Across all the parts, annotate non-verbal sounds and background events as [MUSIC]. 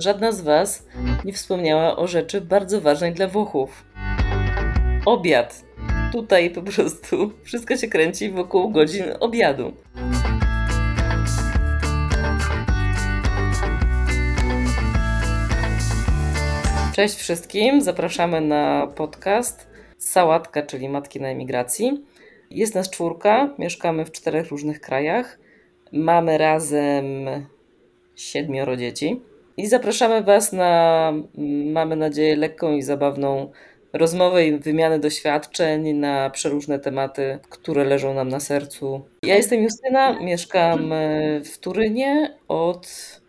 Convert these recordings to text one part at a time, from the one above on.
żadna z Was nie wspomniała o rzeczy bardzo ważnej dla Włochów. Obiad. Tutaj po prostu wszystko się kręci wokół godzin obiadu. Cześć wszystkim, zapraszamy na podcast Sałatka, czyli Matki na Emigracji. Jest nas czwórka, mieszkamy w czterech różnych krajach. Mamy razem siedmioro dzieci. I zapraszamy Was na, mamy nadzieję, lekką i zabawną rozmowę i wymianę doświadczeń na przeróżne tematy, które leżą nam na sercu. Ja jestem Justyna, mieszkam w Turynie od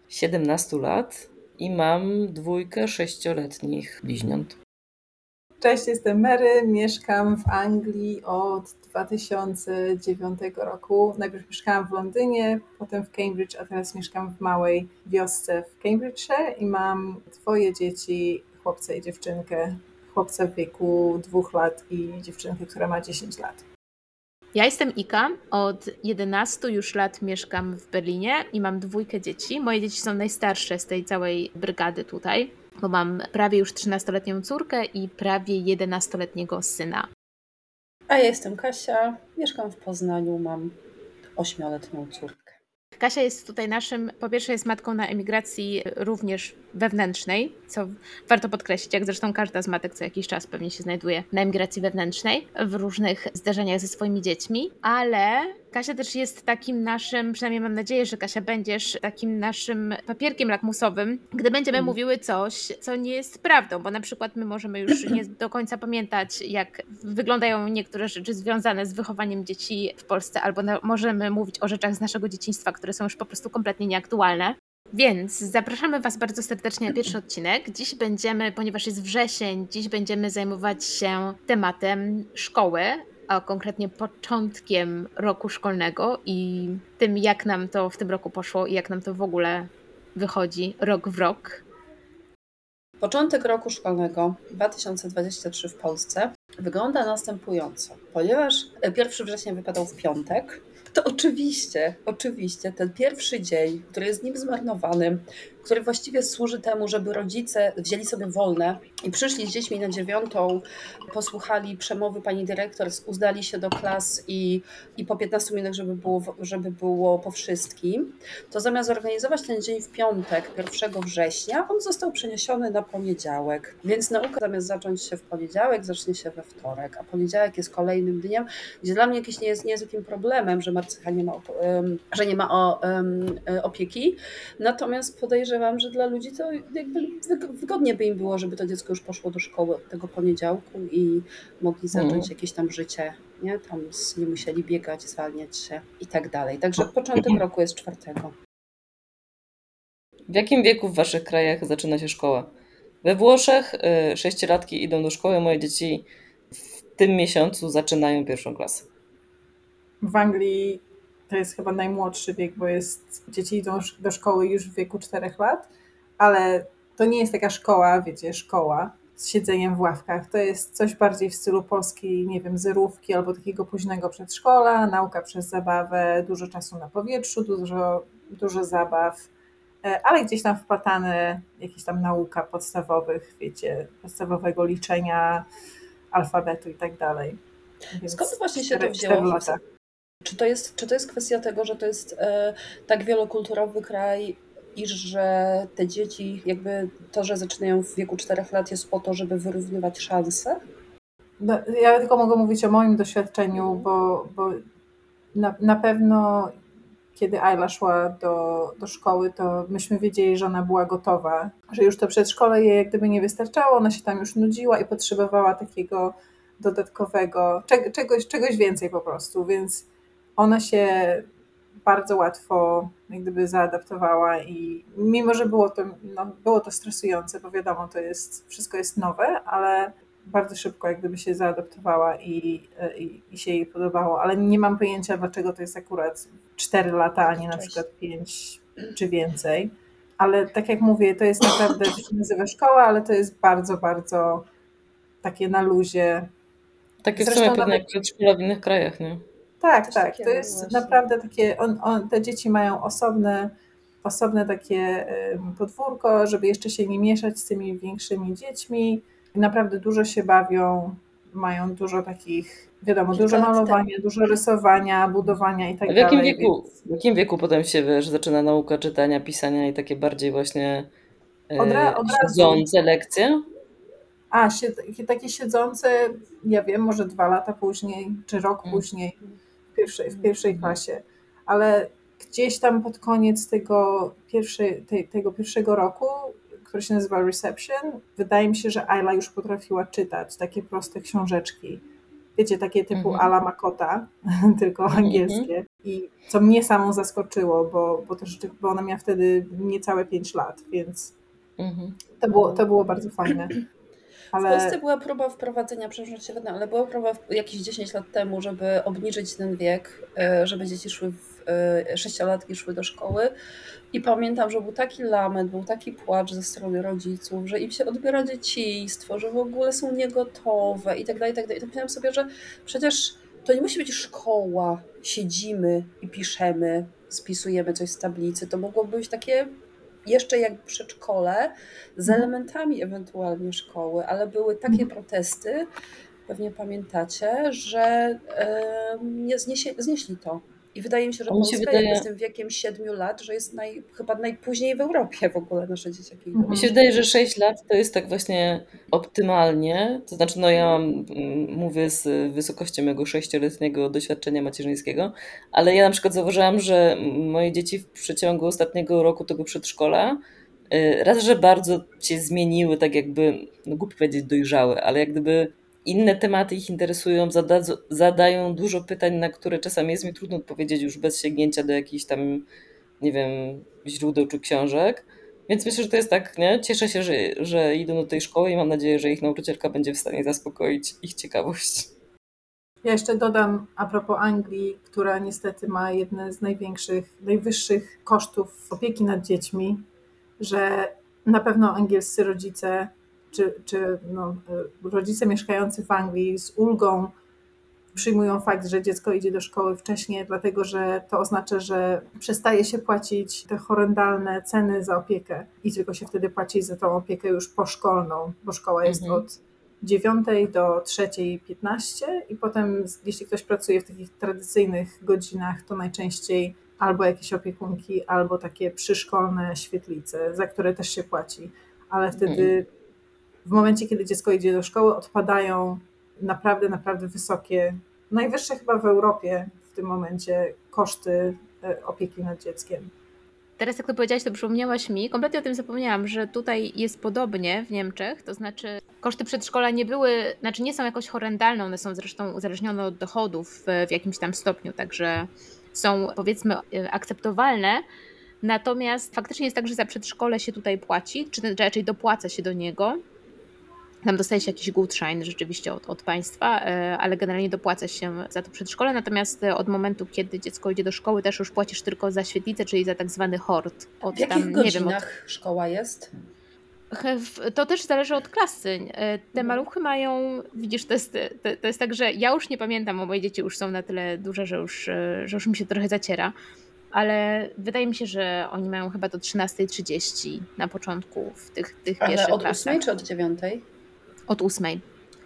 17 lat i mam dwójkę sześcioletnich bliźniąt. Cześć, jestem Mary, mieszkam w Anglii od 2009 roku. Najpierw mieszkałam w Londynie, potem w Cambridge, a teraz mieszkam w małej wiosce w Cambridgeshire i mam dwoje dzieci, chłopca i dziewczynkę. Chłopca w wieku dwóch lat i dziewczynkę, która ma 10 lat. Ja jestem Ika, od 11 już lat mieszkam w Berlinie i mam dwójkę dzieci. Moje dzieci są najstarsze z tej całej brygady tutaj, bo mam prawie już 13-letnią córkę i prawie 11-letniego syna. A ja jestem Kasia, mieszkam w Poznaniu, mam 8-letnią córkę. Kasia jest tutaj naszym, po pierwsze jest matką na emigracji również wewnętrznej, co warto podkreślić, jak zresztą każda z matek co jakiś czas pewnie się znajduje na emigracji wewnętrznej w różnych zdarzeniach ze swoimi dziećmi, ale Kasia też jest takim naszym, przynajmniej mam nadzieję, że Kasia będziesz takim naszym papierkiem lakmusowym, gdy będziemy mm. mówiły coś, co nie jest prawdą, bo na przykład my możemy już [CLEARS THROAT] nie do końca pamiętać, jak wyglądają niektóre rzeczy związane z wychowaniem dzieci w Polsce, albo możemy mówić o rzeczach z naszego dzieciństwa, które są już po prostu kompletnie nieaktualne. Więc zapraszamy Was bardzo serdecznie na pierwszy odcinek. Dziś będziemy, ponieważ jest wrzesień, dziś będziemy zajmować się tematem szkoły, a konkretnie początkiem roku szkolnego i tym, jak nam to w tym roku poszło i jak nam to w ogóle wychodzi rok w rok. Początek roku szkolnego 2023 w Polsce wygląda następująco. Ponieważ 1 września wypadał w piątek, to oczywiście, oczywiście ten pierwszy dzień, który jest nim zmarnowany, który właściwie służy temu, żeby rodzice wzięli sobie wolne i przyszli z dziećmi na dziewiątą, posłuchali przemowy pani dyrektor, uzdali się do klas i, i po 15 minutach, żeby było, żeby było po wszystkim, to zamiast organizować ten dzień w piątek, 1 września, on został przeniesiony na poniedziałek. Więc nauka zamiast zacząć się w poniedziałek, zacznie się we wtorek, a poniedziałek jest kolejnym dniem, gdzie dla mnie jakieś nie jest, nie jest takim problemem, że Marcycha nie ma, że nie ma o, opieki, natomiast podejrzewam, podejrzewam, że dla ludzi to jakby wygodnie by im było, żeby to dziecko już poszło do szkoły od tego poniedziałku i mogli zacząć mhm. jakieś tam życie, nie? Tam nie musieli biegać, zwalniać się i tak dalej. Także początek roku jest czwartego. W jakim wieku w waszych krajach zaczyna się szkoła? We Włoszech y, sześciolatki idą do szkoły, moje dzieci w tym miesiącu zaczynają pierwszą klasę. W Anglii to jest chyba najmłodszy wiek, bo jest, dzieci idą do szkoły już w wieku 4 lat, ale to nie jest taka szkoła, wiecie, szkoła z siedzeniem w ławkach. To jest coś bardziej w stylu polskiej, nie wiem, zerówki albo takiego późnego przedszkola, nauka przez zabawę, dużo czasu na powietrzu, dużo, dużo zabaw, e, ale gdzieś tam wplatane jakieś tam nauka podstawowych, wiecie, podstawowego liczenia, alfabetu i tak dalej. Skąd właśnie się to wzięło? Czy to jest, czy to jest kwestia tego, że to jest e, tak wielokulturowy kraj i że te dzieci, jakby to, że zaczynają w wieku 4 lat, jest po to, żeby wyrównywać szanse? No, ja tylko mogę mówić o moim doświadczeniu, bo, bo na, na pewno kiedy Ayla szła do, do szkoły, to myśmy wiedzieli, że ona była gotowa, że już to przedszkole jej jak gdyby nie wystarczało, ona się tam już nudziła i potrzebowała takiego dodatkowego, czegoś, czegoś więcej po prostu, więc ona się bardzo łatwo jak gdyby zaadaptowała i mimo, że było to, no, było to stresujące, bo wiadomo, to jest, wszystko jest nowe, ale bardzo szybko jak gdyby się zaadaptowała i, i, i się jej podobało, ale nie mam pojęcia, dlaczego to jest akurat 4 lata, a nie na przykład 5 czy więcej. Ale tak jak mówię, to jest naprawdę, to się nazywa szkoła, ale to jest bardzo, bardzo takie na luzie. Takie Zresztą w sumie pewnie jak przedszkola w innych krajach, nie? Tak, tak. To jest naprawdę takie, on, on, te dzieci mają osobne osobne takie podwórko, żeby jeszcze się nie mieszać z tymi większymi dziećmi. I naprawdę dużo się bawią, mają dużo takich, wiadomo, dużo malowania, dużo rysowania, budowania i tak A w jakim dalej. wieku, więc- w jakim wieku potem się wiesz, zaczyna nauka czytania, pisania i takie bardziej właśnie e, Od ra- od razu. siedzące lekcje? A, się, takie- siedzące, ja wiem, może dwa lata później, czy rok Mm. później w pierwszej, w pierwszej klasie, ale gdzieś tam pod koniec tego, pierwszej, tej, tego pierwszego roku, który się nazywa Reception, wydaje mi się, że Ayla już potrafiła czytać takie proste książeczki. Wiecie, takie typu Mhm. Ala Makota, [LAUGHS] tylko Mhm. angielskie. I co mnie samą zaskoczyło, bo, bo, też, bo ona miała wtedy niecałe 5 lat, więc Mhm. to było, to było bardzo fajne. W Ale... Polsce była próba wprowadzenia, przepraszam, że się ale była próba w- jakieś 10 lat temu, żeby obniżyć ten wiek, e, żeby dzieci szły, w, e, sześciolatki szły do szkoły. I pamiętam, że był taki lament, był taki płacz ze strony rodziców, że im się odbiera dzieciństwo, że w ogóle są niegotowe i tak dalej, i tak dalej. I tak myślałam sobie, że przecież to nie musi być szkoła, siedzimy i piszemy, spisujemy coś z tablicy. To mogłoby być takie jeszcze jak przedszkole, z Mhm. elementami ewentualnie szkoły, ale były takie protesty, pewnie pamiętacie, że em, nie zniesie, znieśli to. I wydaje mi się, że mi się Polska wydaje- jakby z tym wiekiem 7 lat, że jest naj, chyba najpóźniej w Europie w ogóle nasze dzieciaki. Mhm. Mi się wydaje, że 6 lat to jest tak właśnie optymalnie. To znaczy, no ja mówię z wysokości mojego sześcioletniego doświadczenia macierzyńskiego, ale ja na przykład zauważyłam, że moje dzieci w przeciągu ostatniego roku tego przedszkola y, raz, że bardzo się zmieniły, tak jakby, no głupio powiedzieć dojrzałe, ale jak gdyby inne tematy ich interesują, zada- zadają dużo pytań, na które czasami jest mi trudno odpowiedzieć już bez sięgnięcia do jakichś tam, nie wiem, źródeł czy książek. Więc myślę, że to jest tak, nie? Cieszę się, że, że idą do tej szkoły i mam nadzieję, że ich nauczycielka będzie w stanie zaspokoić ich ciekawość. Ja jeszcze dodam a propos Anglii, która niestety ma jedne z największych, najwyższych kosztów opieki nad dziećmi, że na pewno angielscy rodzice, czy, czy no, y, rodzice mieszkający w Anglii z ulgą przyjmują fakt, że dziecko idzie do szkoły wcześniej, dlatego że to oznacza, że przestaje się płacić te horrendalne ceny za opiekę i tylko się wtedy płaci za tą opiekę już poszkolną, bo szkoła jest Mhm. od 9 do 3.15 i potem jeśli ktoś pracuje w takich tradycyjnych godzinach, to najczęściej albo jakieś opiekunki, albo takie przyszkolne świetlice, za które też się płaci, ale wtedy w momencie, kiedy dziecko idzie do szkoły, odpadają naprawdę, naprawdę wysokie, najwyższe chyba w Europie w tym momencie koszty e, opieki nad dzieckiem. Teraz jak to powiedziałaś, to przypomniałaś mi, kompletnie o tym zapomniałam, że tutaj jest podobnie w Niemczech, to znaczy koszty przedszkola nie były, znaczy nie są jakoś horrendalne, one są zresztą uzależnione od dochodów w, w jakimś tam stopniu, także są powiedzmy e, akceptowalne, natomiast faktycznie jest tak, że za przedszkole się tutaj płaci, czy raczej dopłaca się do niego, tam dostaje się jakiś gutschein rzeczywiście od, od państwa, e, ale generalnie dopłaca się za to przedszkole. Natomiast e, od momentu, kiedy dziecko idzie do szkoły, też już płacisz tylko za świetlicę, czyli za tak zwany hort. Od W jakich tam, nie wiem, od, godzinach szkoła jest? To też zależy od klasy. E, Te Mhm. maluchy mają, widzisz, to jest, to, to jest tak, że ja już nie pamiętam, bo moje dzieci już są na tyle duże, że już, że już mi się trochę zaciera, ale wydaje mi się, że oni mają chyba do 13.30 na początku w tych, tych Ale pierwszych od klasach. 8 czy od 9? Od ósmej.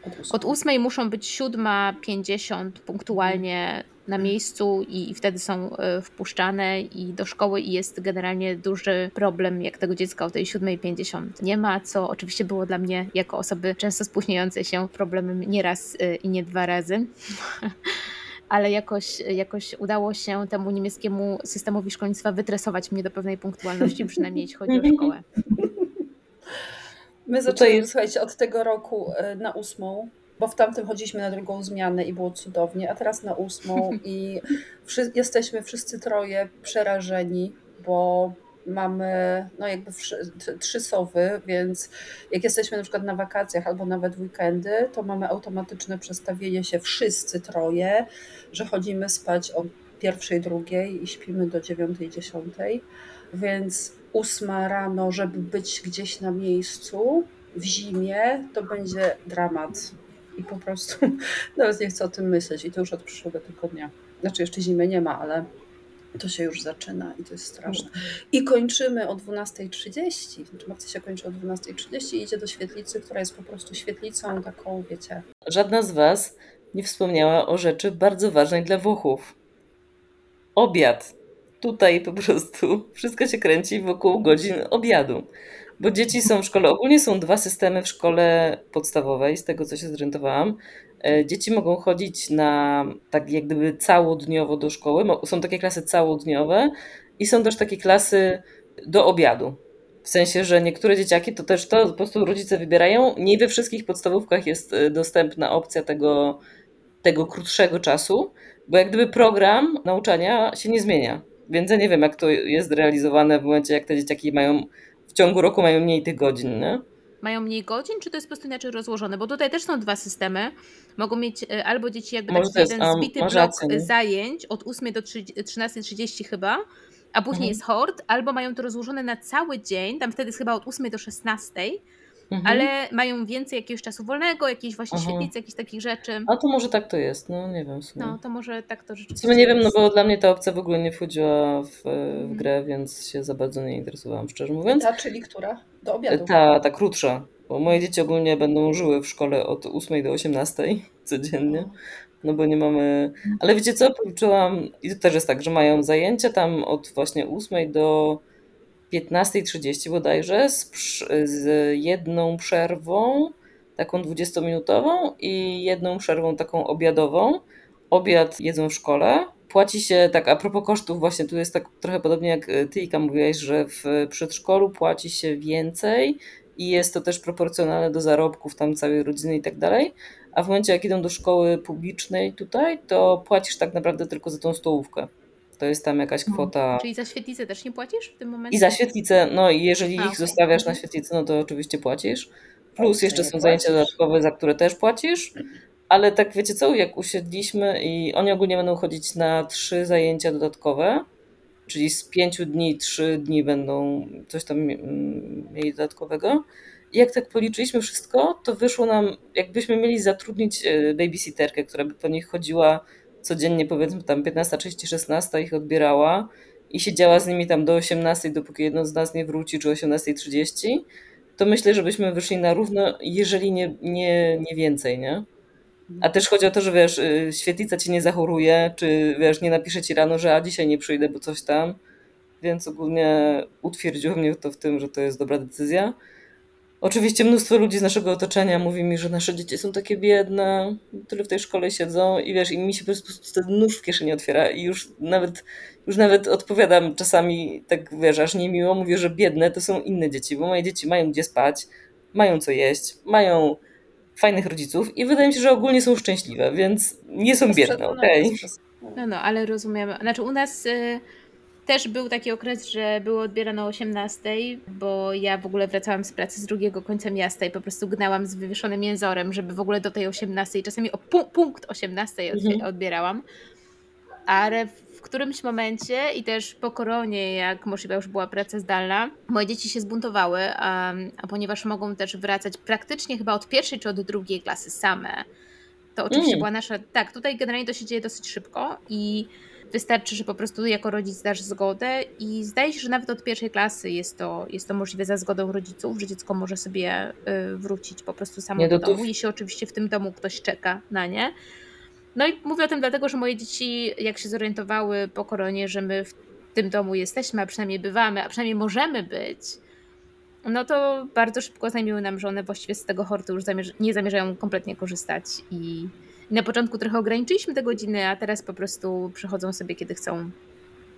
Od 8. Od ósmej muszą być siódma, pięćdziesiąt punktualnie na miejscu i, wtedy są e, wpuszczane i do szkoły i jest generalnie duży problem, jak tego dziecka o tej siódmej pięćdziesiąt nie ma, co oczywiście było dla mnie jako osoby często spóźniającej się problemem nie raz e, i nie dwa razy. [LAUGHS] Ale jakoś, jakoś udało się temu niemieckiemu systemowi szkolnictwa wytresować mnie do pewnej punktualności, przynajmniej jeśli chodzi o szkołę. [LAUGHS] My zaczęliśmy, jest- słuchajcie, od tego roku e, na ósmą, bo w tamtym chodziliśmy na drugą zmianę i było cudownie, a teraz na ósmą [LAUGHS] i wszy- jesteśmy wszyscy troje przerażeni, bo mamy no jakby trzy sowy, więc jak jesteśmy na przykład na wakacjach albo nawet weekendy, to mamy automatyczne przestawienie się wszyscy troje, że chodzimy spać o pierwszej, drugiej i śpimy do dziewiątej, dziesiątej, więc ósma rano, żeby być gdzieś na miejscu w zimie, to będzie dramat. I po prostu [LAUGHS] nawet nie chcę o tym myśleć. I to już od przyszłego tygodnia. Znaczy jeszcze zimy nie ma, ale To się już zaczyna i to jest straszne. I kończymy o 12.30. Znaczy Marcia się kończy o 12.30 i idzie do świetlicy, która jest po prostu świetlicą taką, wiecie, Żadna z Was nie wspomniała o rzeczy bardzo ważnej dla Włochów. Obiad. Tutaj po prostu wszystko się kręci wokół godzin obiadu. Bo dzieci są w szkole, ogólnie są dwa systemy w szkole podstawowej, z tego co się zorientowałam. E, Dzieci mogą chodzić na tak jak gdyby całodniowo do szkoły. Są takie klasy całodniowe i są też takie klasy do obiadu. W sensie, że niektóre dzieciaki to też to po prostu rodzice wybierają. Nie we wszystkich podstawówkach jest e, dostępna opcja tego, tego krótszego czasu, bo jak gdyby program nauczania się nie zmienia. Więc ja nie wiem, jak to jest realizowane w momencie, jak te dzieciaki mają w ciągu roku mają mniej tych godzin, nie? Mają mniej godzin, czy to jest po prostu inaczej rozłożone? Bo tutaj też są dwa systemy. Mogą mieć e, albo dzieci jakby taki jeden a, zbity blok rację, zajęć od 8 do 30 13.30 chyba, a później Mhm. jest hort, albo mają to rozłożone na cały dzień, tam wtedy jest chyba od 8 do 16, Mhm. ale mają więcej jakiegoś czasu wolnego, jakiejś właśnie Aha. świetlicy, jakichś takich rzeczy. A to może tak to jest, no nie wiem w sumie. No, to może tak to W rzeczywiście sumie nie wiem, no bo dla mnie ta opcja w ogóle nie wchodziła w, w Mhm. grę, więc się za bardzo nie interesowałam, szczerze mówiąc. ta, czyli która? Do obiadu. Ta, ta krótsza, bo moje dzieci ogólnie będą żyły w szkole od 8 do 18 [LAUGHS] codziennie, no bo nie mamy... Ale wiecie co, policzyłam, i to też jest tak, że mają zajęcia tam od właśnie 8 do 15.30 bodajże, z, z jedną przerwą, taką 20-minutową i jedną przerwą taką obiadową. Obiad jedzą w szkole. Płaci się, tak a propos kosztów, właśnie tu jest tak trochę podobnie jak e, ty, Ika, mówiłaś, że w przedszkolu płaci się więcej i jest to też proporcjonalne do zarobków tam całej rodziny i tak dalej. A w momencie, jak idą do szkoły publicznej tutaj, to płacisz tak naprawdę tylko za tą stołówkę. To jest tam jakaś Mhm. kwota. Czyli za świetlicę też nie płacisz w tym momencie? I za świetlicę, no i jeżeli A, ich okej. zostawiasz na świetlicę, no to oczywiście płacisz. Plus jeszcze są zajęcia dodatkowe, za które też płacisz. Ale tak wiecie co, jak usiedliśmy i oni ogólnie będą chodzić na trzy zajęcia dodatkowe, czyli z pięciu dni trzy dni będą coś tam mieli dodatkowego. I jak tak policzyliśmy wszystko, to wyszło nam, jakbyśmy mieli zatrudnić e, babysitterkę, która by po nich chodziła codziennie, powiedzmy tam 15.30, 16 ich odbierała i siedziała z nimi tam do 18, dopóki jedno z nas nie wróci, czy 18.30, to myślę, że byśmy wyszli na równo, jeżeli nie, nie, nie więcej, nie? A też chodzi o to, że wiesz, y, świetlica ci nie zachoruje, czy wiesz, nie napisze ci rano, że a dzisiaj nie przyjdę, bo coś tam. Więc ogólnie utwierdziło mnie to w tym, że to jest dobra decyzja. Oczywiście mnóstwo ludzi z naszego otoczenia mówi mi, że nasze dzieci są takie biedne, tyle w tej szkole siedzą i wiesz, i mi się po prostu ten nóż w kieszeni otwiera i już nawet, już nawet odpowiadam czasami tak, wiesz, aż niemiło, mówię, że biedne to są inne dzieci, bo moje dzieci mają gdzie spać, mają co jeść, mają fajnych rodziców i wydaje mi się, że ogólnie są szczęśliwe, więc nie są biedne, okej. bezprzedmioną. No, no, ale rozumiem. Znaczy u nas y, też był taki okres, że było odbierane o 18, bo ja w ogóle wracałam z pracy z drugiego końca miasta i po prostu gnałam z wywieszonym jęzorem, żeby w ogóle do tej 18, czasami o pu- punkt 18 odbie- Mhm. odbierałam. Ale w którymś momencie i też po koronie, jak możliwa już była praca zdalna, moje dzieci się zbuntowały, a, a ponieważ mogą też wracać praktycznie chyba od pierwszej czy od drugiej klasy same, to oczywiście Mm. była nasza. Tak, tutaj generalnie to się dzieje dosyć szybko i wystarczy, że po prostu jako rodzic dasz zgodę i zdaje się, że nawet od pierwszej klasy jest to, jest to możliwe za zgodą rodziców, że dziecko może sobie y, wrócić po prostu samo Nie do do domu, jeśli oczywiście w tym domu ktoś czeka na nie. No i mówię o tym dlatego, że moje dzieci, jak się zorientowały po koronie, że my w tym domu jesteśmy, a przynajmniej bywamy, a przynajmniej możemy być, no to bardzo szybko znajmiły nam, że one właściwie z tego hortu już zamierz- nie zamierzają kompletnie korzystać i na początku trochę ograniczyliśmy te godziny, a teraz po prostu przychodzą sobie kiedy chcą.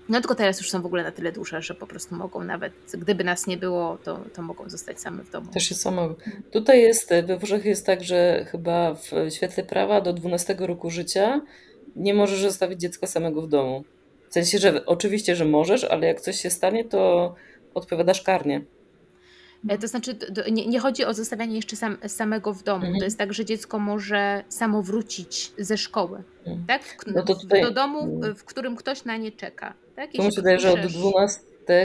No tylko teraz już są w ogóle na tyle duże, że po prostu mogą nawet, gdyby nas nie było, to, to mogą zostać same w domu. Też się samo. Tutaj jest, we Włoszech jest tak, że chyba w świetle prawa do 12 roku życia nie możesz zostawić dziecka samego w domu. W sensie, że oczywiście, że możesz, ale jak coś się stanie, to odpowiadasz karnie. E, To znaczy, nie, nie chodzi o zostawianie jeszcze sam, samego w domu. Mhm. To jest tak, że dziecko może samo wrócić ze szkoły, Mhm. tak? W, No tutaj- do domu, w którym ktoś na nie czeka. Tak? To mi się wydaje, że od 12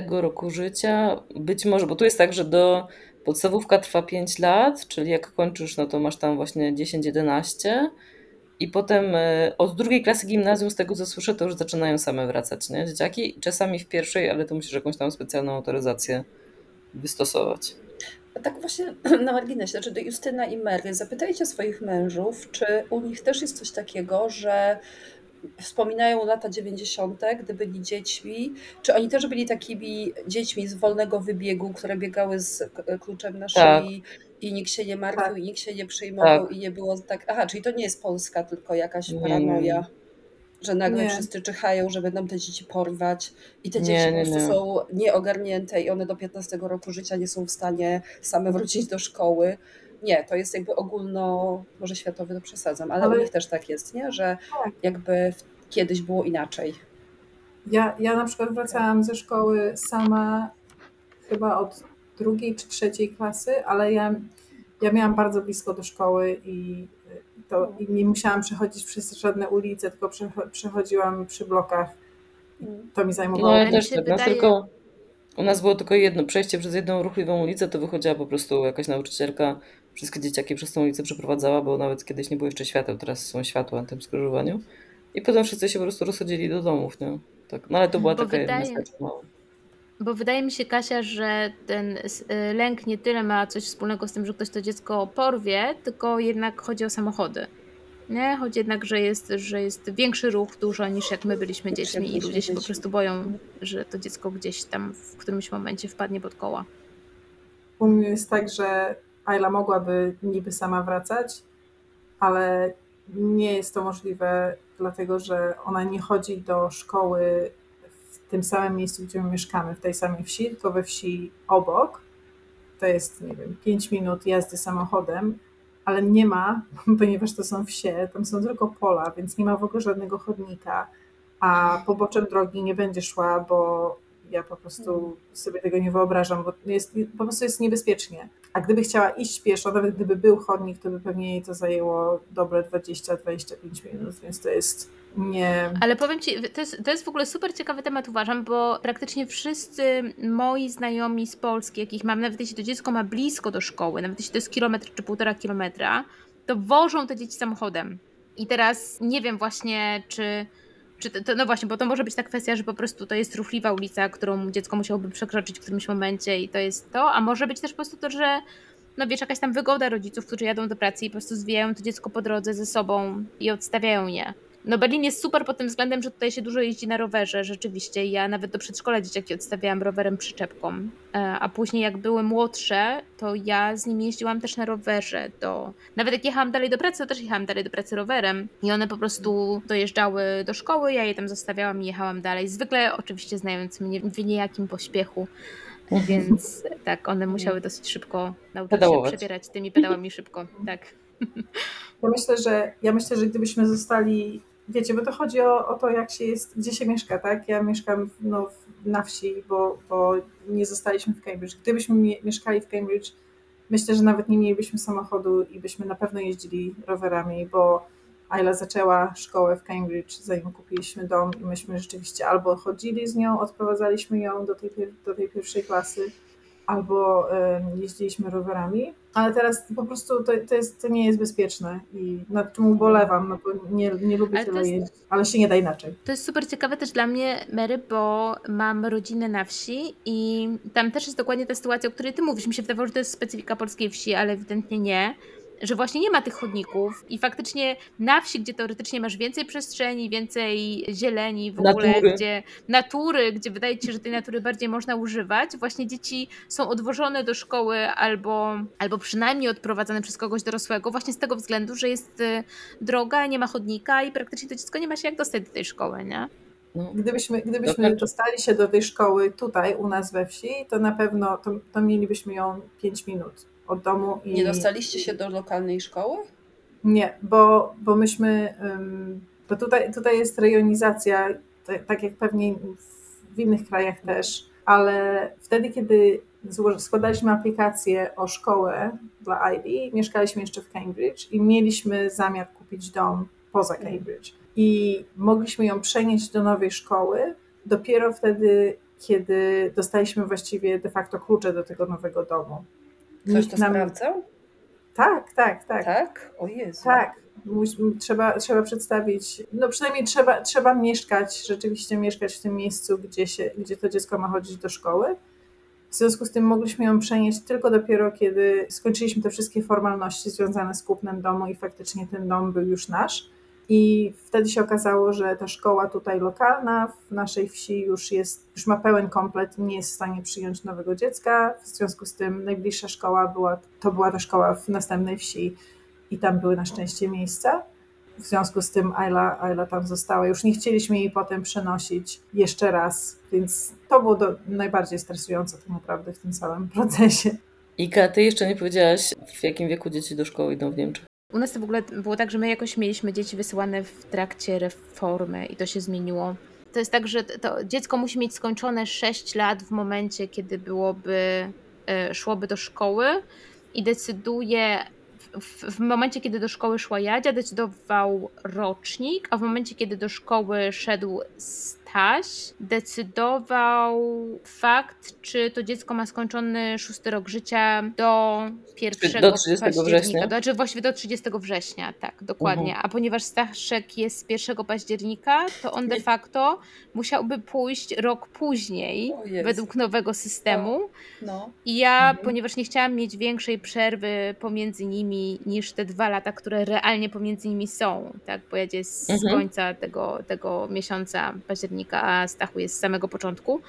roku życia być może, bo tu jest tak, że do podstawówka trwa 5 lat, czyli jak kończysz, no to masz tam właśnie 10-11 i potem e, od drugiej klasy gimnazjum, z tego co słyszę, to już zaczynają same wracać, nie? Dzieciaki czasami w pierwszej, ale to musisz jakąś tam specjalną autoryzację wystosować. A tak właśnie [CLEARS THROAT] na marginesie, znaczy do Justyna i Mary, zapytajcie swoich mężów, czy u nich też jest coś takiego, że wspominają lata 90., gdy byli dziećmi, czy oni też byli takimi dziećmi z wolnego wybiegu, które biegały z kluczem na Tak. szyi i nikt się nie martwił, Tak. i nikt się nie przejmował Tak. i nie było tak, aha, czyli to nie jest Polska, tylko jakaś paranoja. nie. Że nagle Nie. wszyscy czyhają, że będą te dzieci porwać i te Nie, dzieci po nie, prostu nie. są nieogarnięte i one do 15 roku życia nie są w stanie same wrócić do szkoły. Nie, to jest jakby ogólno, może światowy to przesadzam, ale, Ale- u nich też tak jest, nie? Że Tak. jakby w- kiedyś było inaczej. Ja, ja na przykład wracałam ze szkoły sama chyba od drugiej czy trzeciej klasy, ale ja, ja miałam bardzo blisko do szkoły i, to, i nie musiałam przechodzić przez żadne ulice, tylko przecho- przechodziłam przy blokach. To mi zajmowało. No ja też tak, wydaje- tylko u nas było tylko jedno przejście przez jedną ruchliwą ulicę, to wychodziła po prostu jakaś nauczycielka, wszystkie dzieciaki przez tą ulicę przeprowadzała, bo nawet kiedyś nie było jeszcze świateł, teraz są światła na tym skrzyżowaniu. I potem wszyscy się po prostu rozchodzili do domów, nie? Tak, no ale to była Bo taka wydaje- mała. Bo wydaje mi się, Kasia, że ten y, lęk nie tyle ma coś wspólnego z tym, że ktoś to dziecko porwie, tylko jednak chodzi o samochody. Nie? Chodzi jednak, że jest, że jest większy ruch dużo niż jak my byliśmy dziećmi i ludzie się po prostu boją, że to dziecko gdzieś tam w którymś momencie wpadnie pod koła. U mnie jest tak, że Ayla mogłaby niby sama wracać, ale nie jest to możliwe, dlatego że ona nie chodzi do szkoły tym samym miejscu, gdzie my mieszkamy, w tej samej wsi, tylko we wsi obok. To jest, nie wiem, 5 minut jazdy samochodem, ale nie ma, [LAUGHS] ponieważ to są wsie, tam są tylko pola, więc nie ma w ogóle żadnego chodnika, a poboczem drogi nie będzie szła, bo ja po prostu sobie tego nie wyobrażam, bo jest, po prostu jest niebezpiecznie. A gdyby chciała iść pieszo, nawet gdyby był chodnik, to by pewnie jej to zajęło dobre 20-25 minut, więc to jest nie... Ale powiem Ci, to jest, to jest w ogóle super ciekawy temat uważam, bo praktycznie wszyscy moi znajomi z Polski, jakich mam, nawet jeśli to dziecko ma blisko do szkoły, nawet jeśli to jest kilometr czy półtora kilometra, to wożą te dzieci samochodem. I teraz nie wiem właśnie, czy, czy to, to, no właśnie, bo to może być ta kwestia, że po prostu to jest ruchliwa ulica, którą dziecko musiałoby przekroczyć w którymś momencie i to jest to, a może być też po prostu to, że no wiesz, jakaś tam wygoda rodziców, którzy jadą do pracy i po prostu zwijają to dziecko po drodze ze sobą i odstawiają je. No Berlin jest super pod tym względem, że tutaj się dużo jeździ na rowerze, rzeczywiście. Ja nawet do przedszkola dzieciaki odstawiałam rowerem przyczepką. E, A później jak były młodsze, to ja z nimi jeździłam też na rowerze do... Nawet jak jechałam dalej do pracy, to też jechałam dalej do pracy rowerem. I one po prostu dojeżdżały do szkoły, ja je tam zostawiałam i jechałam dalej. Zwykle oczywiście znając mnie w niejakim pośpiechu. Więc [LAUGHS] tak, one musiały dosyć szybko nauczyć Pedałować. się przebierać tymi pedałami szybko. Tak. Ja myślę, że ja myślę, że gdybyśmy zostali, wiecie, bo to chodzi o, o to, jak się jest, gdzie się mieszka, tak? Ja mieszkam no, na wsi, bo, bo nie zostaliśmy w Cambridge. Gdybyśmy mie- mieszkali w Cambridge, myślę, że nawet nie mielibyśmy samochodu i byśmy na pewno jeździli rowerami, bo Ayla zaczęła szkołę w Cambridge, zanim kupiliśmy dom i myśmy rzeczywiście albo chodzili z nią, odprowadzaliśmy ją do tej, do tej pierwszej klasy, albo jeździliśmy rowerami, ale teraz po prostu to, to, jest, to nie jest bezpieczne i nad czym ubolewam, no bo nie, nie lubię Ale tyle jest- jeździć, ale się nie da inaczej. To jest super ciekawe też dla mnie, Mary, bo mam rodzinę na wsi i tam też jest dokładnie ta sytuacja, o której ty mówisz. Mi się wydawało, że to jest specyfika polskiej wsi, ale ewidentnie nie. Że właśnie nie ma tych chodników i faktycznie na wsi, gdzie teoretycznie masz więcej przestrzeni, więcej zieleni w ogóle, Natury. gdzie natury, gdzie wydaje ci się, że tej natury bardziej można używać, właśnie dzieci są odwożone do szkoły albo, albo przynajmniej odprowadzane przez kogoś dorosłego, właśnie z tego względu, że jest y, droga, nie ma chodnika i praktycznie to dziecko nie ma się jak dostać do tej szkoły, nie? No. Gdybyśmy, gdybyśmy dostali się do tej szkoły tutaj u nas we wsi, to na pewno to, to mielibyśmy ją 5 minut od domu. I, Nie dostaliście się do lokalnej szkoły? Nie, bo, bo myśmy, bo tutaj, tutaj jest rejonizacja, tak, jak pewnie w innych krajach też, ale wtedy, kiedy składaliśmy aplikację o szkołę dla Ivy, mieszkaliśmy jeszcze w Cambridge i mieliśmy zamiar kupić dom poza Cambridge. I mogliśmy ją przenieść do nowej szkoły dopiero wtedy, kiedy dostaliśmy właściwie de facto klucze do tego nowego domu. Ktoś to nam- sprawdzał? Tak, tak, tak. Tak? O Jezu. Tak, Trzeba, trzeba przedstawić, no przynajmniej trzeba, trzeba mieszkać, rzeczywiście mieszkać w tym miejscu, gdzie, się, gdzie to dziecko ma chodzić do szkoły. W związku z tym mogliśmy ją przenieść tylko dopiero, kiedy skończyliśmy te wszystkie formalności związane z kupnem domu i faktycznie ten dom był już nasz. I wtedy się okazało, że ta szkoła tutaj lokalna w naszej wsi już jest, już ma pełen komplet nie jest w stanie przyjąć nowego dziecka. W związku z tym najbliższa szkoła była, to była ta szkoła w następnej wsi i tam były na szczęście miejsca. W związku z tym Ayla, Ayla tam została. Już nie chcieliśmy jej potem przenosić jeszcze raz, więc to było do, najbardziej stresujące tak naprawdę w tym całym procesie. Ika, ty jeszcze nie powiedziałaś, w jakim wieku dzieci do szkoły idą w Niemczech. U nas to w ogóle było tak, że my jakoś mieliśmy dzieci wysyłane w trakcie reformy i to się zmieniło. To jest tak, że to dziecko musi mieć skończone 6 lat w momencie, kiedy byłoby, e, szłoby do szkoły i decyduje, w, w momencie, kiedy do szkoły szła Jadzia, decydował rocznik, a w momencie, kiedy do szkoły szedł Staś, decydował fakt, czy to dziecko ma skończony szósty rok życia do 1 Do 30 października. września? Do, znaczy właściwie do 30 września, tak, dokładnie. Mhm. A ponieważ Staszek jest z 1 października, to on de facto musiałby pójść rok później według nowego systemu. No. I ja, Mhm. ponieważ nie chciałam mieć większej przerwy pomiędzy nimi niż te dwa lata, które realnie pomiędzy nimi są, tak, bo jest z Mhm. końca tego, tego miesiąca października, a Stachu jest z samego początku,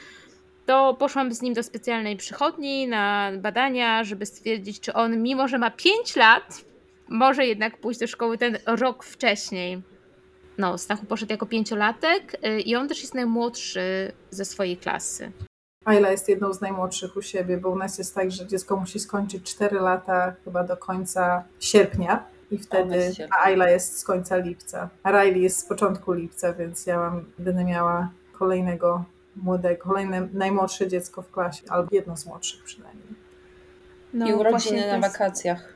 to poszłam z nim do specjalnej przychodni na badania, żeby stwierdzić, czy on, mimo że ma 5 lat, może jednak pójść do szkoły ten rok wcześniej. No, Stachu poszedł jako pięciolatek y, i on też jest najmłodszy ze swojej klasy. Ayla jest jedną z najmłodszych u siebie, bo u nas jest tak, że dziecko musi skończyć 4 lata chyba do końca sierpnia i wtedy, a Ayla jest z końca lipca, a Riley jest z początku lipca, więc ja mam, będę miała kolejnego młodego, kolejne najmłodsze dziecko w klasie, albo jedno z młodszych przynajmniej. No, I urodziny na wakacjach.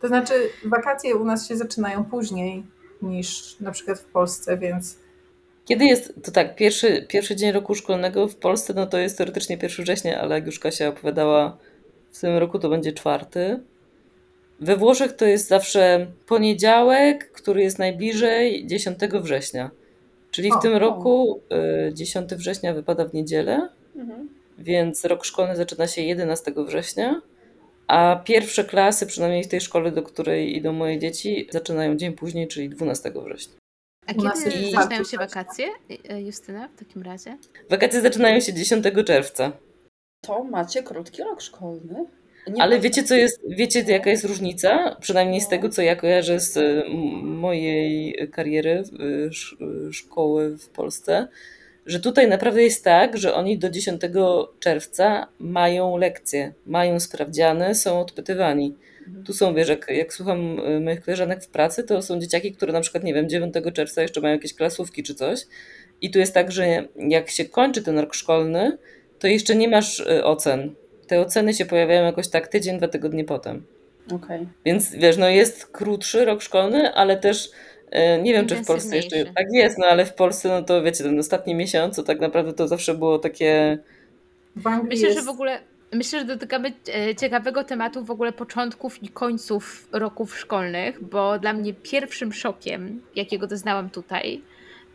To znaczy wakacje u nas się zaczynają później niż na przykład w Polsce, więc Kiedy jest, to tak, pierwszy, pierwszy dzień roku szkolnego w Polsce, no to jest teoretycznie 1 września, ale jak już Kasia opowiadała, w tym roku to będzie czwarty. We Włoszech to jest zawsze poniedziałek, który jest najbliżej 10 września. Czyli w O, tym o. roku y, 10 września wypada w niedzielę, Mhm. więc rok szkolny zaczyna się 11 września, a pierwsze klasy, przynajmniej w tej szkole, do której idą moje dzieci, zaczynają dzień później, czyli 12 września. A kiedy jest zaczynają się wakacje, y, y, Justyna, w takim razie? Wakacje zaczynają się 10 czerwca. To macie krótki rok szkolny. Nie Ale wiecie, co jest, wiecie, jaka jest różnica? Przynajmniej z No. tego, co ja kojarzę z mojej kariery sz, szkoły w Polsce, że tutaj naprawdę jest tak, że oni do 10 czerwca mają lekcje, mają sprawdziane, są odpytywani. Mhm. Tu są, wiesz, jak, jak słucham y, moich koleżanek w pracy, to są dzieciaki, które na przykład, nie wiem, 9 czerwca jeszcze mają jakieś klasówki czy coś. I tu jest tak, że jak się kończy ten rok szkolny, to jeszcze nie masz y, ocen. Te oceny się pojawiają jakoś tak tydzień, dwa tygodnie potem. Okej. Więc wiesz, no jest krótszy rok szkolny, ale też e, nie wiem, czy w Polsce jeszcze tak jest, no ale w Polsce, no to wiecie, ten ostatni miesiąc, to tak naprawdę to zawsze było takie. Myślę, jest... że w ogóle myślę, że dotykamy e, ciekawego tematu w ogóle początków i końców roków szkolnych, bo dla mnie pierwszym szokiem, jakiego doznałam tutaj,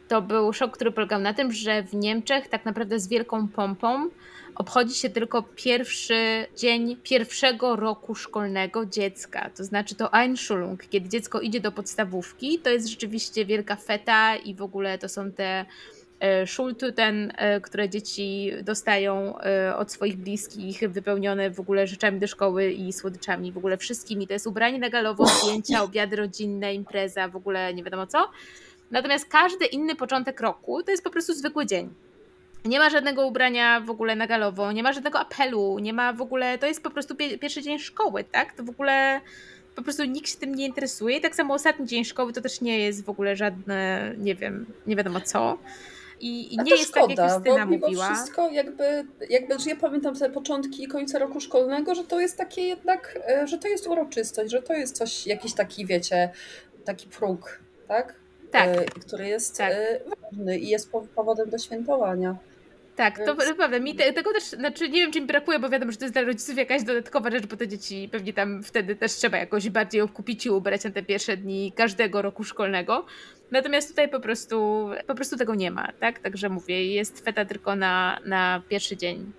to był szok, który polegał na tym, że w Niemczech tak naprawdę z wielką pompą obchodzi się tylko pierwszy dzień pierwszego roku szkolnego dziecka. To znaczy to Einschulung, kiedy dziecko idzie do podstawówki, to jest rzeczywiście wielka feta i w ogóle to są te e, Schultüten, e, które dzieci dostają e, od swoich bliskich, wypełnione w ogóle rzeczami do szkoły i słodyczami, w ogóle wszystkimi. To jest ubranie na galowo, zdjęcia, obiady rodzinne, impreza, w ogóle nie wiadomo co. Natomiast każdy inny początek roku to jest po prostu zwykły dzień. Nie ma żadnego ubrania w ogóle na galowo, nie ma żadnego apelu, nie ma w ogóle, to jest po prostu pie- pierwszy dzień szkoły, tak? To w ogóle po prostu nikt się tym nie interesuje. Tak samo ostatni dzień szkoły to też nie jest w ogóle żadne, nie wiem, nie wiadomo co. I, i nie jest szkoda, tak, jak Justyna bo mimo mówiła. wszystko jakby, jakby, że ja pamiętam te początki i końce roku szkolnego, że to jest takie jednak, e, że to jest uroczystość, że to jest coś, jakiś taki, wiecie, taki próg, tak? Tak. E, który jest Tak. e, ważny i jest po- powodem do świętowania. Tak, to Więc- naprawdę. Mi te, tego też, znaczy nie wiem, czy mi brakuje, bo wiadomo, że to jest dla rodziców jakaś dodatkowa rzecz, bo te dzieci pewnie tam wtedy też trzeba jakoś bardziej okupić i ubrać na te pierwsze dni każdego roku szkolnego. Natomiast tutaj po prostu, po prostu tego nie ma, tak? Także mówię, jest feta tylko na, na pierwszy dzień,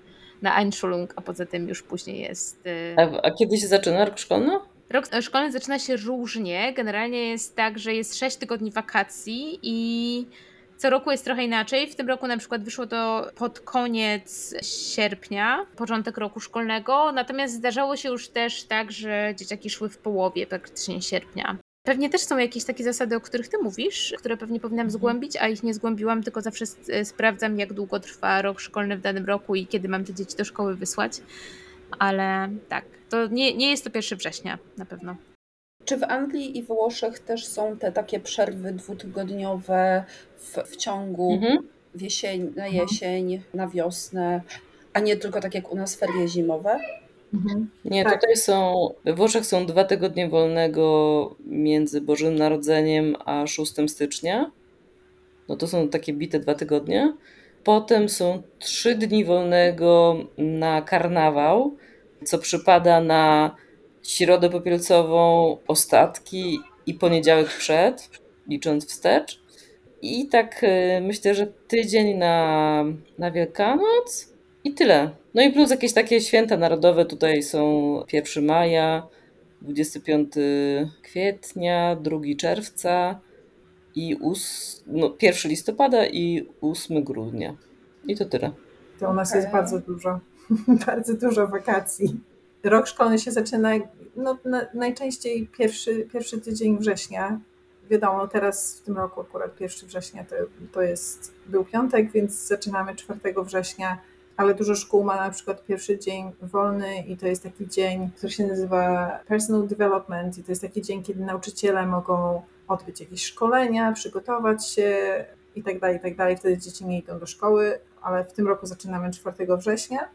na Einschulung, a poza tym już później jest... y, A, a kiedy się zaczyna rok szkolny? Rok szkolny zaczyna się różnie. Generalnie jest tak, że jest 6 tygodni wakacji i co roku jest trochę inaczej. W tym roku na przykład wyszło to pod koniec sierpnia, początek roku szkolnego. Natomiast zdarzało się już też tak, że dzieciaki szły w połowie praktycznie sierpnia. Pewnie też są jakieś takie zasady, o których ty mówisz, które pewnie powinnam zgłębić, a ich nie zgłębiłam, tylko zawsze s- sprawdzam, jak długo trwa rok szkolny w danym roku i kiedy mam te dzieci do szkoły wysłać. Ale tak, to nie, nie jest to 1 września na pewno. Czy w Anglii i Włoszech też są te takie przerwy dwutygodniowe w, w ciągu Mhm. jesień, na jesień, na wiosnę, a nie tylko tak jak u nas ferie zimowe? Mhm. Nie, Tak. tutaj są, we Włoszech są dwa tygodnie wolnego między Bożym Narodzeniem a 6 stycznia. No to są takie bite dwa tygodnie. Potem są trzy dni wolnego na karnawał, co przypada na środę popielcową, ostatki i poniedziałek przed, licząc wstecz. I tak y, myślę, że tydzień na, na Wielkanoc i tyle. No i plus jakieś takie święta narodowe tutaj są 1 maja, 25 kwietnia, 2 czerwca i ós- no, 1 listopada i 8 grudnia. I to tyle. To u nas jest bardzo dużo, [LAUGHS] bardzo dużo wakacji. Rok szkolny się zaczyna no, na, najczęściej pierwszy, pierwszy tydzień września. Wiadomo, teraz w tym roku akurat 1 września to, to jest, był piątek, więc zaczynamy 4 września, ale dużo szkół ma na przykład pierwszy dzień wolny i to jest taki dzień, który się nazywa Personal Development i to jest taki dzień, kiedy nauczyciele mogą odbyć jakieś szkolenia, przygotować się i tak dalej, i tak dalej. Wtedy dzieci nie idą do szkoły, ale w tym roku zaczynamy 4 września.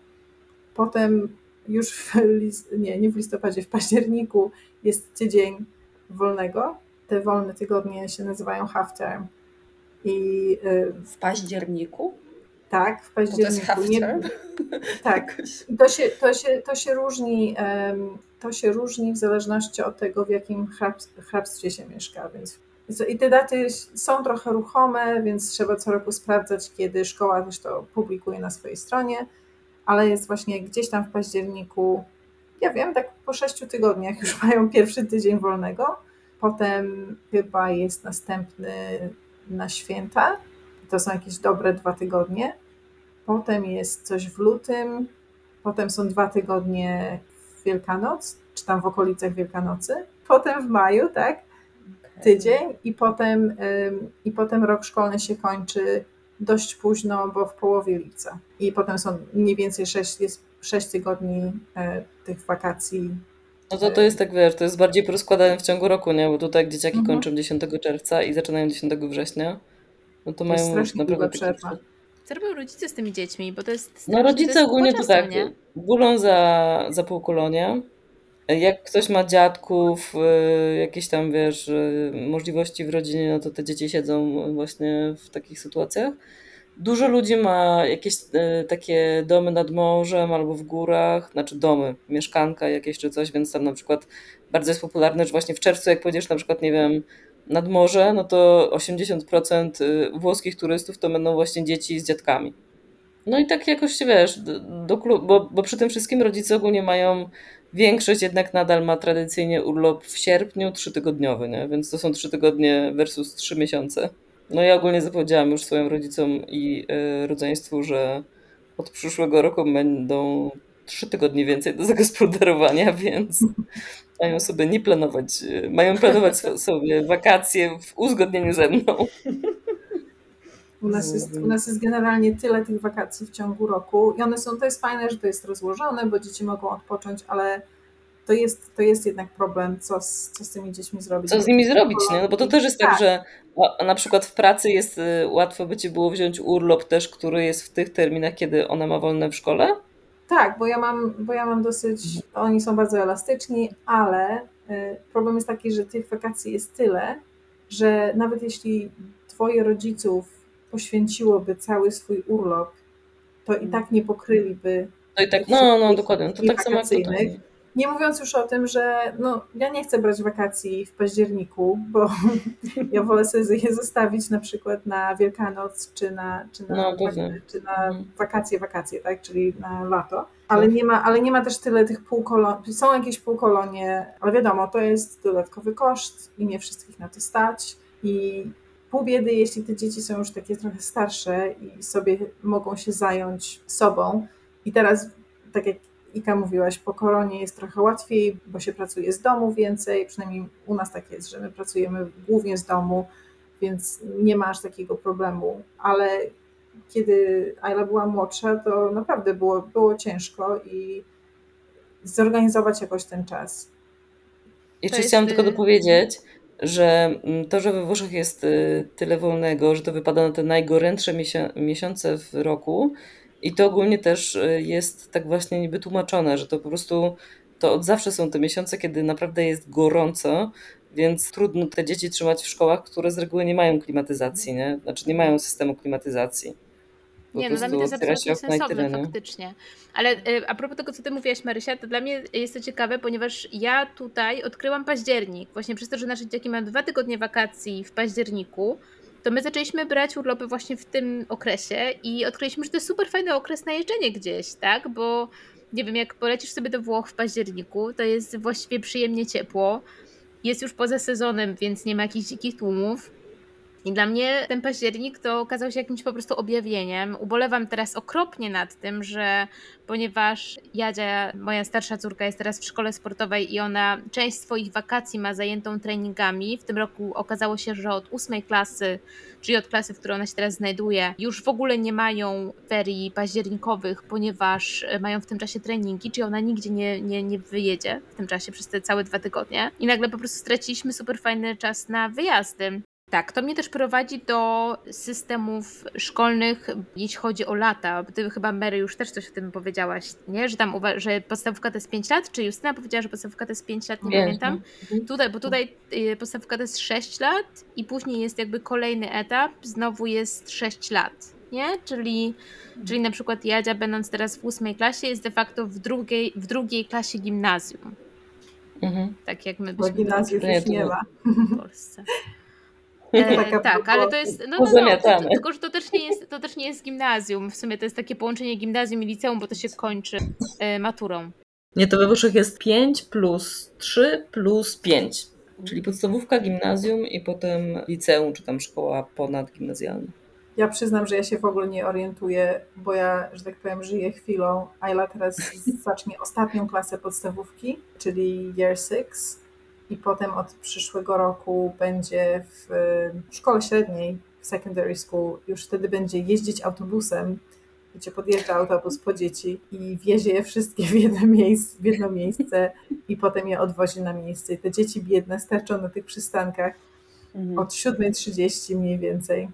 Potem już w, lis- nie, nie w listopadzie, w październiku jest tydzień wolnego. Te wolne tygodnie się nazywają half term. I y, W październiku? tak, w Bo to jest październiku. half nie- [LAUGHS] tak, to się, to się, to się różni. To się różni w zależności od tego, w jakim hrabs- hrabstwie się mieszka. Więc i te daty są trochę ruchome, więc trzeba co roku sprawdzać, kiedy szkoła też to publikuje na swojej stronie, ale jest właśnie gdzieś tam w październiku, ja wiem, tak po sześciu tygodniach już [LAUGHS] mają pierwszy tydzień wolnego. Potem chyba jest następny na święta. To są jakieś dobre dwa tygodnie. Potem jest coś w lutym. Potem są dwa tygodnie w Wielkanoc, czy tam w okolicach Wielkanocy. Potem w maju, tak? tydzień i potem, i potem rok szkolny się kończy dość późno, bo w połowie lipca. I potem są mniej więcej 6, jest 6 tygodni e, tych wakacji. No to to jest tak, wiesz, to jest bardziej porozkładane w ciągu roku, nie? Bo tutaj jak dzieciaki Mhm. kończą 10 czerwca i zaczynają 10 września, no to To mają strasznie naprawdę przerwa. Co robią rodzice z tymi dziećmi? Bo to jest. No rodzice to jest ogólnie to tak, gulą za, za półkolonie. Jak ktoś ma dziadków, y, jakieś tam, wiesz, y, możliwości w rodzinie, no to te dzieci siedzą właśnie w takich sytuacjach. Dużo ludzi ma jakieś y, takie domy nad morzem albo w górach, znaczy domy, mieszkanka jakieś czy coś, więc tam na przykład bardzo jest popularne, że właśnie w czerwcu, jak pojedziesz na przykład, nie wiem, nad morze, no to 80% y, włoskich turystów to będą właśnie dzieci z dziadkami. No i tak jakoś, wiesz, do, do bo, bo przy tym wszystkim rodzice ogólnie mają, większość jednak nadal ma tradycyjnie urlop w sierpniu, trzytygodniowy, nie? Więc to są trzy tygodnie versus trzy miesiące. No ja ogólnie zapowiedziałam już swoim rodzicom i y, rodzeństwu, że od przyszłego roku będą trzy tygodnie więcej do zagospodarowania, [LAUGHS] więc mają sobie nie planować, mają planować [LAUGHS] sobie wakacje w uzgodnieniu ze mną. U nas, jest, u nas jest generalnie tyle tych wakacji w ciągu roku i one są, to jest fajne, że to jest rozłożone, bo dzieci mogą odpocząć, ale to jest, to jest jednak problem, co z, co z tymi dziećmi zrobić. Co z nimi zrobić, nie? No bo to też jest tak, Tak. że na przykład w pracy jest y, łatwo by ci było wziąć urlop też, który jest w tych terminach, kiedy ona ma wolne w szkole. Tak, bo ja mam, bo ja mam dosyć, oni są bardzo elastyczni, ale y, problem jest taki, że tych wakacji jest tyle, że nawet jeśli dwoje rodziców poświęciłoby cały swój urlop to i tak nie pokryliby To i tak, no, no dokładnie, to tak samo jak tutaj. Nie mówiąc już o tym, że no, ja nie chcę brać wakacji w październiku, bo [LAUGHS] ja wolę sobie je zostawić na przykład na Wielkanoc czy na, czy na, No, czy na Mhm. wakacje, wakacje, tak? czyli na lato. Ale Tak. nie, ma, ale nie ma też tyle tych półkolonii. Są jakieś półkolonie, ale wiadomo, to jest dodatkowy koszt i nie wszystkich na to stać. I pół biedy, jeśli te dzieci są już takie trochę starsze i sobie mogą się zająć sobą. I teraz, tak jak Ika mówiłaś, po koronie jest trochę łatwiej, bo się pracuje z domu więcej, przynajmniej u nas tak jest, że my pracujemy głównie z domu, więc nie ma aż takiego problemu, ale kiedy Ayla była młodsza, to naprawdę było, było ciężko i zorganizować jakoś ten czas. Jeszcze jest, chciałam tylko y, dopowiedzieć, że mm, to, że we Włoszech jest y, tyle wolnego, że to wypada na te najgorętsze miesią- miesiące w roku i to ogólnie też y, jest tak właśnie niby tłumaczone, że to po prostu to od zawsze są te miesiące, kiedy naprawdę jest gorąco, więc trudno te dzieci trzymać w szkołach, które z reguły nie mają klimatyzacji, nie? Znaczy nie mają systemu klimatyzacji. Nie, no dla mnie to jest absolutnie sensowne tyle, faktycznie. Ale y, a propos tego, co ty mówiłaś, Marysia, to dla mnie jest to ciekawe, ponieważ ja tutaj odkryłam październik. Właśnie przez to, że nasze dzieci mają dwa tygodnie wakacji w październiku, to my zaczęliśmy brać urlopy właśnie w tym okresie i odkryliśmy, że to jest super fajny okres na jeżdżenie gdzieś, tak? Bo nie wiem, jak polecisz sobie do Włoch w październiku, to jest właściwie przyjemnie ciepło. Jest już poza sezonem, więc nie ma jakichś dzikich tłumów. I dla mnie ten październik to okazał się jakimś po prostu objawieniem. Ubolewam teraz okropnie nad tym, że ponieważ Jadzia, moja starsza córka, jest teraz w szkole sportowej i ona część swoich wakacji ma zajętą treningami. W tym roku okazało się, że od ósmej klasy, czyli od klasy, w której ona się teraz znajduje, już w ogóle nie mają ferii październikowych, ponieważ mają w tym czasie treningi, czyli ona nigdzie nie, nie, nie wyjedzie w tym czasie przez te całe dwa tygodnie. I nagle po prostu straciliśmy super fajny czas na wyjazdy. Tak, to mnie też prowadzi do systemów szkolnych, jeśli chodzi o lata. Ty chyba, Mary, już też coś o tym powiedziałaś, nie? Że tam że podstawówka to jest 5 lat, czy Justyna powiedziała, że podstawówka to jest 5 lat, nie Wiem, pamiętam. no. Tutaj, bo tutaj y, podstawówka to jest 6 lat i później jest jakby kolejny etap, znowu jest 6 lat, nie? Czyli, czyli na przykład Jadzia, będąc teraz w ósmej klasie, jest de facto w drugiej, w drugiej klasie gimnazjum. Mhm. Tak jak my Bo byśmy to gimnazjów Nie, już nie ma. w Polsce. E, tak, ale to jest. No, no, no, to, pozamiatane. tylko, że to też, nie jest, to też nie jest gimnazjum. W sumie to jest takie połączenie gimnazjum i liceum, bo to się kończy e, maturą. Nie, to we Włoszech jest 5 plus 3 plus 5. Czyli podstawówka, gimnazjum i potem liceum, czy tam szkoła ponadgimnazjalna. Ja przyznam, że ja się w ogóle nie orientuję, bo ja, że tak powiem, żyję chwilą. Ayla teraz [LAUGHS] zacznie ostatnią klasę podstawówki, czyli year six i potem od przyszłego roku będzie w szkole średniej, w secondary school. Już wtedy będzie jeździć autobusem, gdzie podjeżdża autobus po dzieci i wiezie je wszystkie w jedno, miejsce, w jedno miejsce i potem je odwozi na miejsce. I te dzieci biedne sterczą na tych przystankach Mhm. od 7.30 mniej więcej.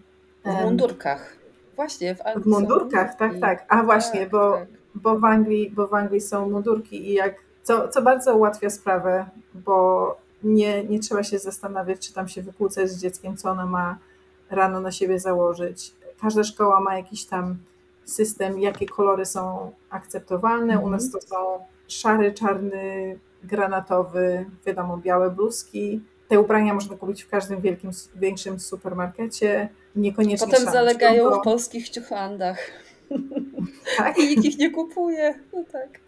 W mundurkach. Właśnie, w Anglii w mundurkach, tak, tak. A właśnie, Tak, bo, tak. bo, w Anglii, bo w Anglii są mundurki i jak, co, co bardzo ułatwia sprawę, bo nie, nie trzeba się zastanawiać, czy tam się wykłócać z dzieckiem, co ona ma rano na siebie założyć. Każda szkoła ma jakiś tam system, jakie kolory są akceptowalne. U Mhm. nas to są szary, czarny, granatowy, wiadomo, białe bluzki. Te ubrania można kupić w każdym wielkim, większym supermarkecie. Niekoniecznie Potem zalegają w polskich ciuchlandach. Tak? I [LAUGHS] nikt ich nie kupuje. No tak.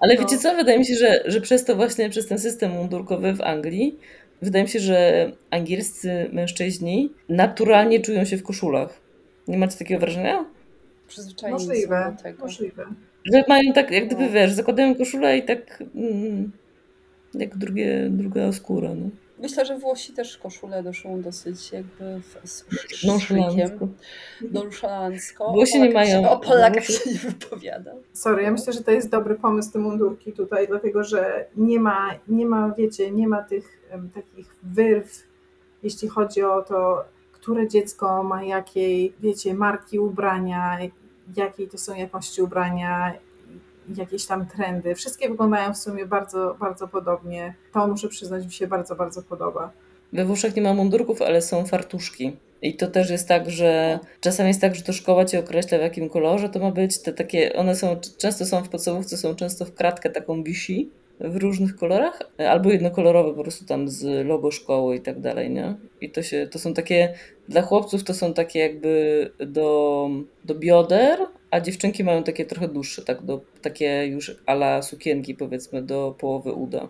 Ale No. wiecie co, wydaje mi się, że, że przez to właśnie, przez ten system mundurkowy w Anglii, wydaje mi się, że angielscy mężczyźni naturalnie czują się w koszulach. Nie macie takiego wrażenia? Przyzwyczajeni są Możliwe, do tego. możliwe. Że mają tak, jak gdyby No. wiesz, zakładają koszulę i tak mm, jak drugie, druga skóra. No. Myślę, że Włosi też koszule noszą dosyć jakby w, z szykiem. Nonszalancko. Włosi nie mają- Się, o Polakach się nie wypowiada. Sorry, ja myślę, że to jest dobry pomysł te mundurki tutaj, dlatego że nie ma, nie ma wiecie, nie ma tych em, takich wyrw, jeśli chodzi o to, które dziecko ma jakiej, wiecie, marki ubrania, jakiej to są jakości ubrania, jakieś tam trendy. Wszystkie wyglądają w sumie bardzo, bardzo podobnie. To muszę przyznać, mi się bardzo, bardzo podoba. We Włoszech nie ma mundurków, ale są fartuszki. I to też jest tak, że czasami jest tak, że to szkoła cię określa w jakim kolorze to ma być. Te takie, one są, często są w podstawówce, są często w kratkę taką wisi w różnych kolorach, albo jednokolorowe po prostu tam z logo szkoły i tak dalej, nie? I to się, to są takie, dla chłopców to są takie jakby do, do bioder, a dziewczynki mają takie trochę dłuższe, tak do, takie już ala sukienki powiedzmy do połowy uda.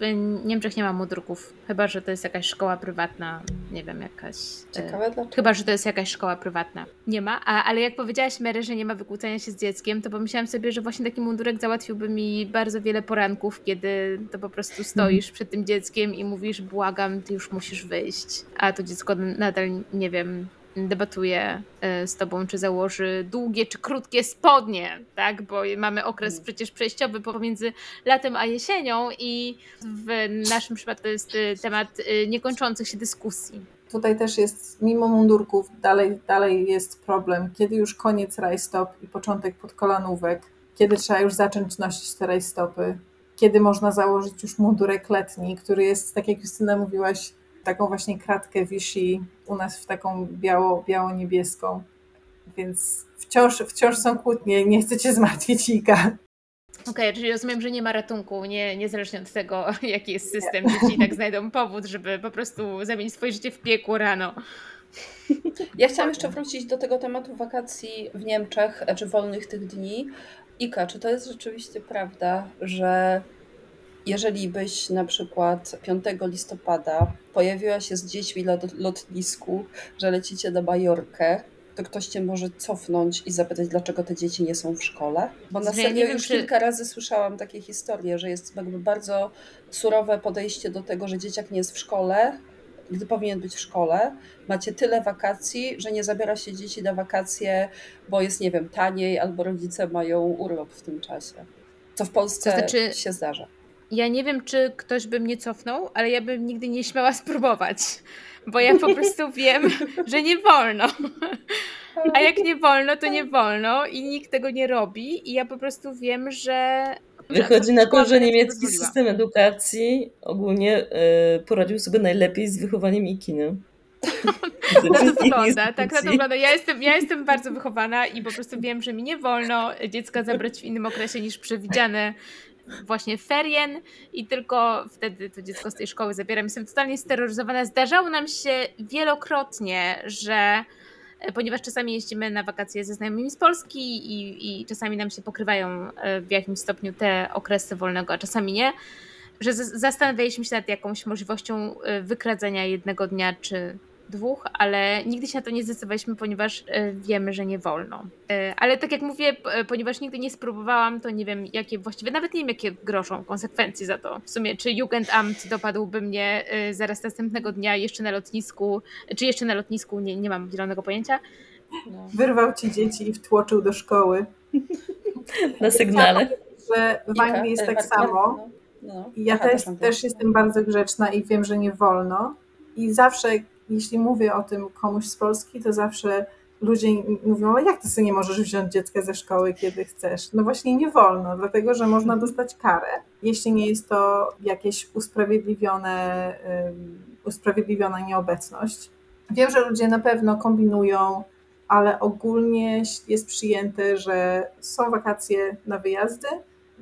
W Niemczech nie ma mundurków, chyba że to jest jakaś szkoła prywatna, nie wiem, jakaś. e, Ciekawe dlaczego. Chyba, że to jest jakaś szkoła prywatna. Nie ma, a, ale jak powiedziałaś Mary, że nie ma wykłócania się z dzieckiem, to pomyślałam sobie, że właśnie taki mundurek załatwiłby mi bardzo wiele poranków, kiedy to po prostu stoisz przed tym dzieckiem i mówisz, błagam, ty już musisz wyjść. A to dziecko nadal, nie wiem, debatuje z tobą, czy założy długie czy krótkie spodnie, tak? Bo mamy okres przecież przejściowy pomiędzy latem a jesienią i w naszym przypadku to jest e, temat e, niekończących się dyskusji. Tutaj też jest, mimo mundurków, dalej, dalej jest problem, kiedy już koniec rajstop i początek podkolanówek, kiedy trzeba już zacząć nosić te rajstopy, kiedy można założyć już mundurek letni, który jest, tak jak Justyna mówiłaś, taką właśnie kratkę wisi u nas w taką biało, biało-niebieską. Więc wciąż, wciąż są kłótnie, nie chcę cię zmartwić, Ika. Okej, czyli rozumiem, że nie ma ratunku, nie, niezależnie od tego, [LAUGHS] jaki jest system, dzieci i tak znajdą powód, żeby po prostu zamienić swoje życie w piekło rano. Ja chciałam jeszcze wrócić do tego tematu wakacji w Niemczech, czy wolnych tych dni. Ika, czy to jest rzeczywiście prawda, że jeżeli byś na przykład 5 listopada pojawiła się z dziećmi na lotnisku, że lecicie na Majorkę, to ktoś cię może cofnąć i zapytać, dlaczego te dzieci nie są w szkole? Bo na ja serio wiem, już czy- kilka razy słyszałam takie historie, że jest jakby bardzo surowe podejście do tego, że dzieciak nie jest w szkole, gdy powinien być w szkole. Macie tyle wakacji, że nie zabiera się dzieci na wakacje, bo jest, nie wiem, taniej, albo rodzice mają urlop w tym czasie. Co w Polsce To znaczy- się zdarza. Ja nie wiem, czy ktoś by mnie cofnął, ale ja bym nigdy nie śmiała spróbować, bo ja po prostu wiem, że nie wolno. A jak nie wolno, to nie wolno i nikt tego nie robi i ja po prostu wiem, że... Wychodzi na to, że niemiecki system edukacji ogólnie e, poradził sobie najlepiej z wychowaniem Ikiny. [LAUGHS] Tak to wygląda, tak to wygląda. Ja jestem, ja jestem bardzo wychowana i po prostu wiem, że mi nie wolno dziecka zabrać w innym okresie niż przewidziane właśnie ferien i tylko wtedy to dziecko z tej szkoły zabieram. Jestem totalnie steroryzowana. Zdarzało nam się wielokrotnie, że e, ponieważ czasami jeździmy na wakacje ze znajomymi z Polski i, i czasami nam się pokrywają e, w jakimś stopniu te okresy wolnego, a czasami nie, że zastanawialiśmy się nad jakąś możliwością e, wykradzenia jednego dnia czy dwóch, ale nigdy się na to nie zdecydowaliśmy, ponieważ e, wiemy, że nie wolno. E, Ale tak jak mówię, e, ponieważ nigdy nie spróbowałam, to nie wiem, jakie właściwie, nawet nie wiem, jakie grożą konsekwencje za to. W sumie, czy Jugendamt dopadłby mnie zaraz następnego dnia jeszcze na lotnisku, czy jeszcze na lotnisku, nie, nie mam zielonego pojęcia. No. Wyrwał ci dzieci i wtłoczył do szkoły. Na sygnale. Że w Anglii jest tak samo. No, no. I ja Aha, też, też jestem bardzo grzeczna i wiem, że nie wolno. I zawsze, jeśli mówię o tym komuś z Polski, to zawsze ludzie mówią, ale jak ty sobie nie możesz wziąć dziecka ze szkoły, kiedy chcesz? No właśnie nie wolno, dlatego że można dostać karę, jeśli nie jest to jakieś usprawiedliwione, usprawiedliwiona nieobecność. Wiem, że ludzie na pewno kombinują, ale ogólnie jest przyjęte, że są wakacje na wyjazdy,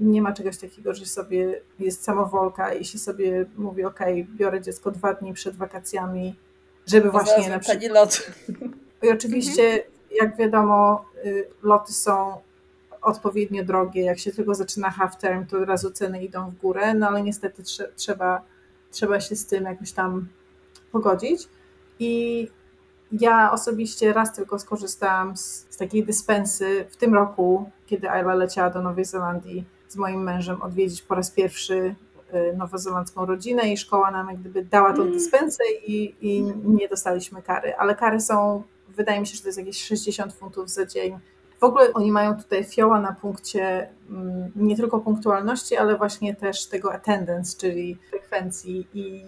nie ma czegoś takiego, że sobie jest samowolka i się sobie mówi, ok, biorę dziecko dwa dni przed wakacjami, żeby właśnie na przykład... lot. I oczywiście, jak wiadomo, y, loty są odpowiednio drogie. Jak się tylko zaczyna half term, to od razu ceny idą w górę, no ale niestety trze- trzeba, trzeba się z tym jakoś tam pogodzić. I ja osobiście raz tylko skorzystałam z, z takiej dyspensy w tym roku, kiedy Ayla leciała do Nowej Zelandii z moim mężem odwiedzić po raz pierwszy nowozelandzką rodzinę i szkoła nam jak gdyby dała tą Mm. dyspensę i, i nie dostaliśmy kary. Ale kary są, wydaje mi się, że to jest jakieś 60 funtów za dzień. W ogóle oni mają tutaj fioła na punkcie mm, nie tylko punktualności, ale właśnie też tego attendance, czyli frekwencji i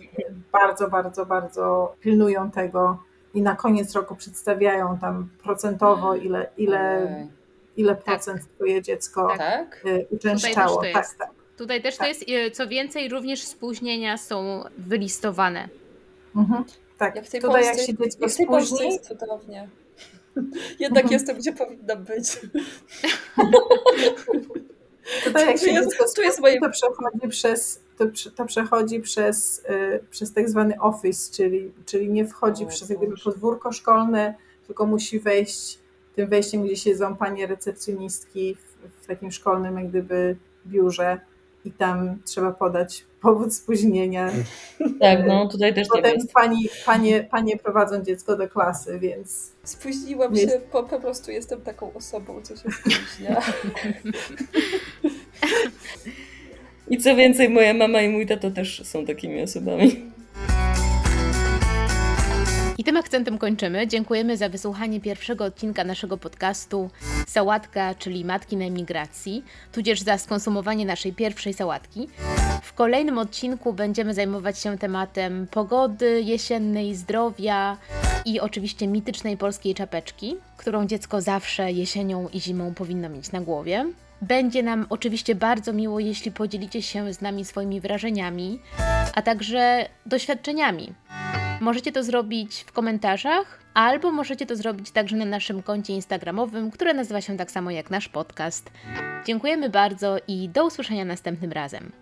bardzo, bardzo, bardzo pilnują tego i na koniec roku przedstawiają tam procentowo, ile, ile, Ojej. ile procent twoje dziecko Tak. Tak? y, uczęszczało. Tak, tak. Tutaj też to Tak. jest, e, co więcej, również spóźnienia są wylistowane. Mhm. tak. Jak w tej Tutaj Polsce, jak się dziecko jak w tej Polsce spóźni, jest cudownie. [LAUGHS] Jednak Mhm. jestem, gdzie powinnam być. tutaj jak się jest- dziecko tu jest moje- to przechodzi przez, to, to przechodzi przez, y, przez tak zwany office, czyli, czyli nie wchodzi O przez jak gdyby Boże. podwórko szkolne, tylko musi wejść tym wejściem, gdzie siedzą panie recepcjonistki w, w takim szkolnym jak gdyby biurze i tam trzeba podać powód spóźnienia. Tak, no tutaj też tak Potem jest. pani, panie, panie prowadzą dziecko do klasy, więc Spóźniłam Jest. się, po, po prostu jestem taką osobą, co się spóźnia. I co więcej, moja mama i mój tato też są takimi osobami. I tym akcentem kończymy. Dziękujemy za wysłuchanie pierwszego odcinka naszego podcastu Sałatka, czyli Matki na Emigracji, tudzież za skonsumowanie naszej pierwszej sałatki. W kolejnym odcinku będziemy zajmować się tematem pogody jesiennej, zdrowia i oczywiście mitycznej polskiej czapeczki, którą dziecko zawsze jesienią i zimą powinno mieć na głowie. Będzie nam oczywiście bardzo miło, jeśli podzielicie się z nami swoimi wrażeniami, a także doświadczeniami. Możecie to zrobić w komentarzach, albo możecie to zrobić także na naszym koncie Instagramowym, które nazywa się tak samo jak nasz podcast. Dziękujemy bardzo i do usłyszenia następnym razem.